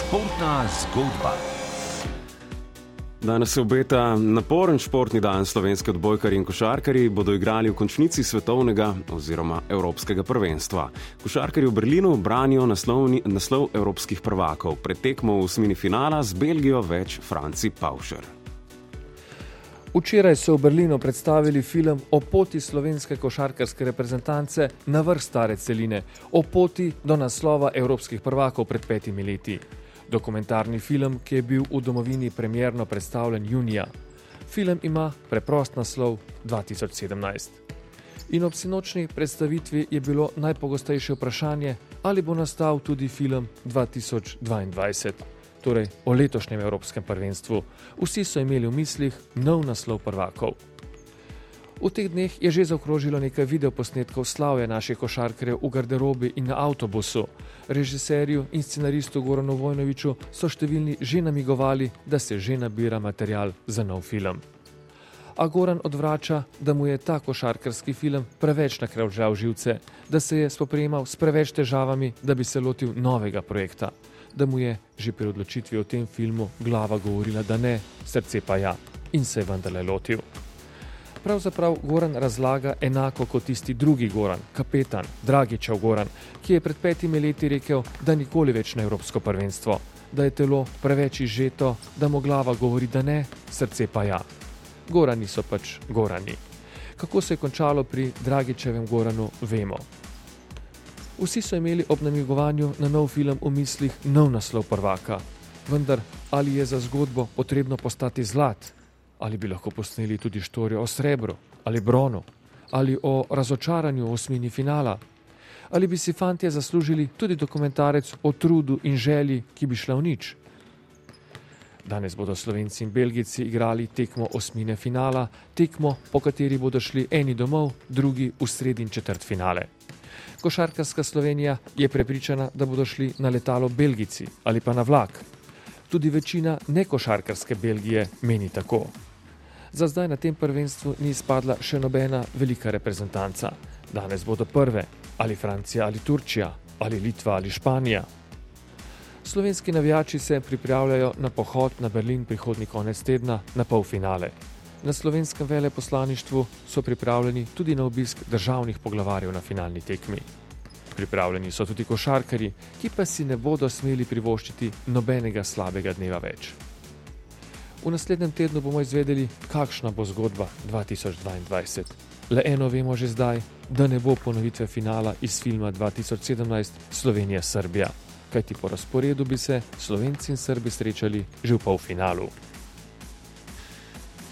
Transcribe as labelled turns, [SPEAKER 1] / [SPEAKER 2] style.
[SPEAKER 1] Športna zgodba.
[SPEAKER 2] Danes se obeta naporen športni dan. Slovenski odbojkari in košarkari bodo igrali v končnici svetovnega oziroma evropskega prvenstva. Košarkari v Berlinu branijo naslovni, naslov evropskih prvakov. Pred tekmo v osmini finala z Belgijo več Franci Paušer.
[SPEAKER 3] Včeraj so v Berlinu predstavili film o poti slovenske košarkarske reprezentance na vrh stare celine, o poti do naslova evropskih prvakov pred petimi leti. Dokumentarni film, ki je bil v domovini premjerno predstavljen junija. Film ima preprost naslov 2017. In ob sinočni predstavitvi je bilo najpogostejše vprašanje, ali bo nastal tudi film 2022 torej o letošnjem Evropskem prvenstvu. Vsi so imeli v mislih nov naslov prvakov. V teh dneh je že zaokrožilo nekaj videoposnetkov slavja naših košarkarjev v garderobi in na avtobusu. Režiserju in scenaristu Goranu Vojnoviču so številni že namigovali, da se že nabira material za nov film. A Goran odvrača, da mu je ta košarkarski film preveč nakravžal živce, da se je spoprijemal s preveč težavami, da bi se lotil novega projekta da mu je že pri odločitvi o tem filmu glava govorila, da ne, srce pa ja, in se je vendarle lotil. Pravzaprav Goran razlaga enako kot tisti drugi Goran, kapetan, Dragičev Goran, ki je pred petimi leti rekel, da nikoli več na Evropsko prvenstvo, da je telo preveč izžeto, da mu glava govori, da ne, srce pa ja. Gorani so pač Gorani. Kako se je končalo pri Dragičevem Goranu, vemo. Vsi so imeli ob namigovanju na nov film v mislih nov naslov prvaka. Vendar ali je za zgodbo potrebno postati zlat, ali bi lahko posneli tudi štorijo o srebru ali bronu, ali o razočaranju v osmini finala, ali bi si fantje zaslužili tudi dokumentarec o trudu in želji, ki bi šla v nič. Danes bodo Slovenci in Belgijci igrali tekmo osmine finala, tekmo, po kateri bodo šli eni domov, drugi v sredin četrt finale. Košarkarska Slovenija je prepričana, da bodo šli na letalo Belgijci ali pa na vlak. Tudi večina nekošarkarske Belgije meni tako. Za zdaj na tem prvenstvu ni spadla še nobena velika reprezentanca. Danes bodo prve ali Francija ali Turčija ali Litva ali Španija. Slovenski navijači se pripravljajo na pohod na Berlin prihodnji konec tedna na polfinale. Na slovenskem veleposlaništvu so pripravljeni tudi na obisk državnih poglavarjev na finalni tekmi. Pripravljeni so tudi košarkari, ki pa si ne bodo smeli privoščiti nobenega slabega dneva več. V naslednjem tednu bomo izvedeli, kakšna bo zgodba 2022. Le eno vemo že zdaj, da ne bo ponovitve finala iz filma 2017 Slovenija-Srbija, kajti po razporedu bi se Slovenci in Srbi srečali že v polfinalu.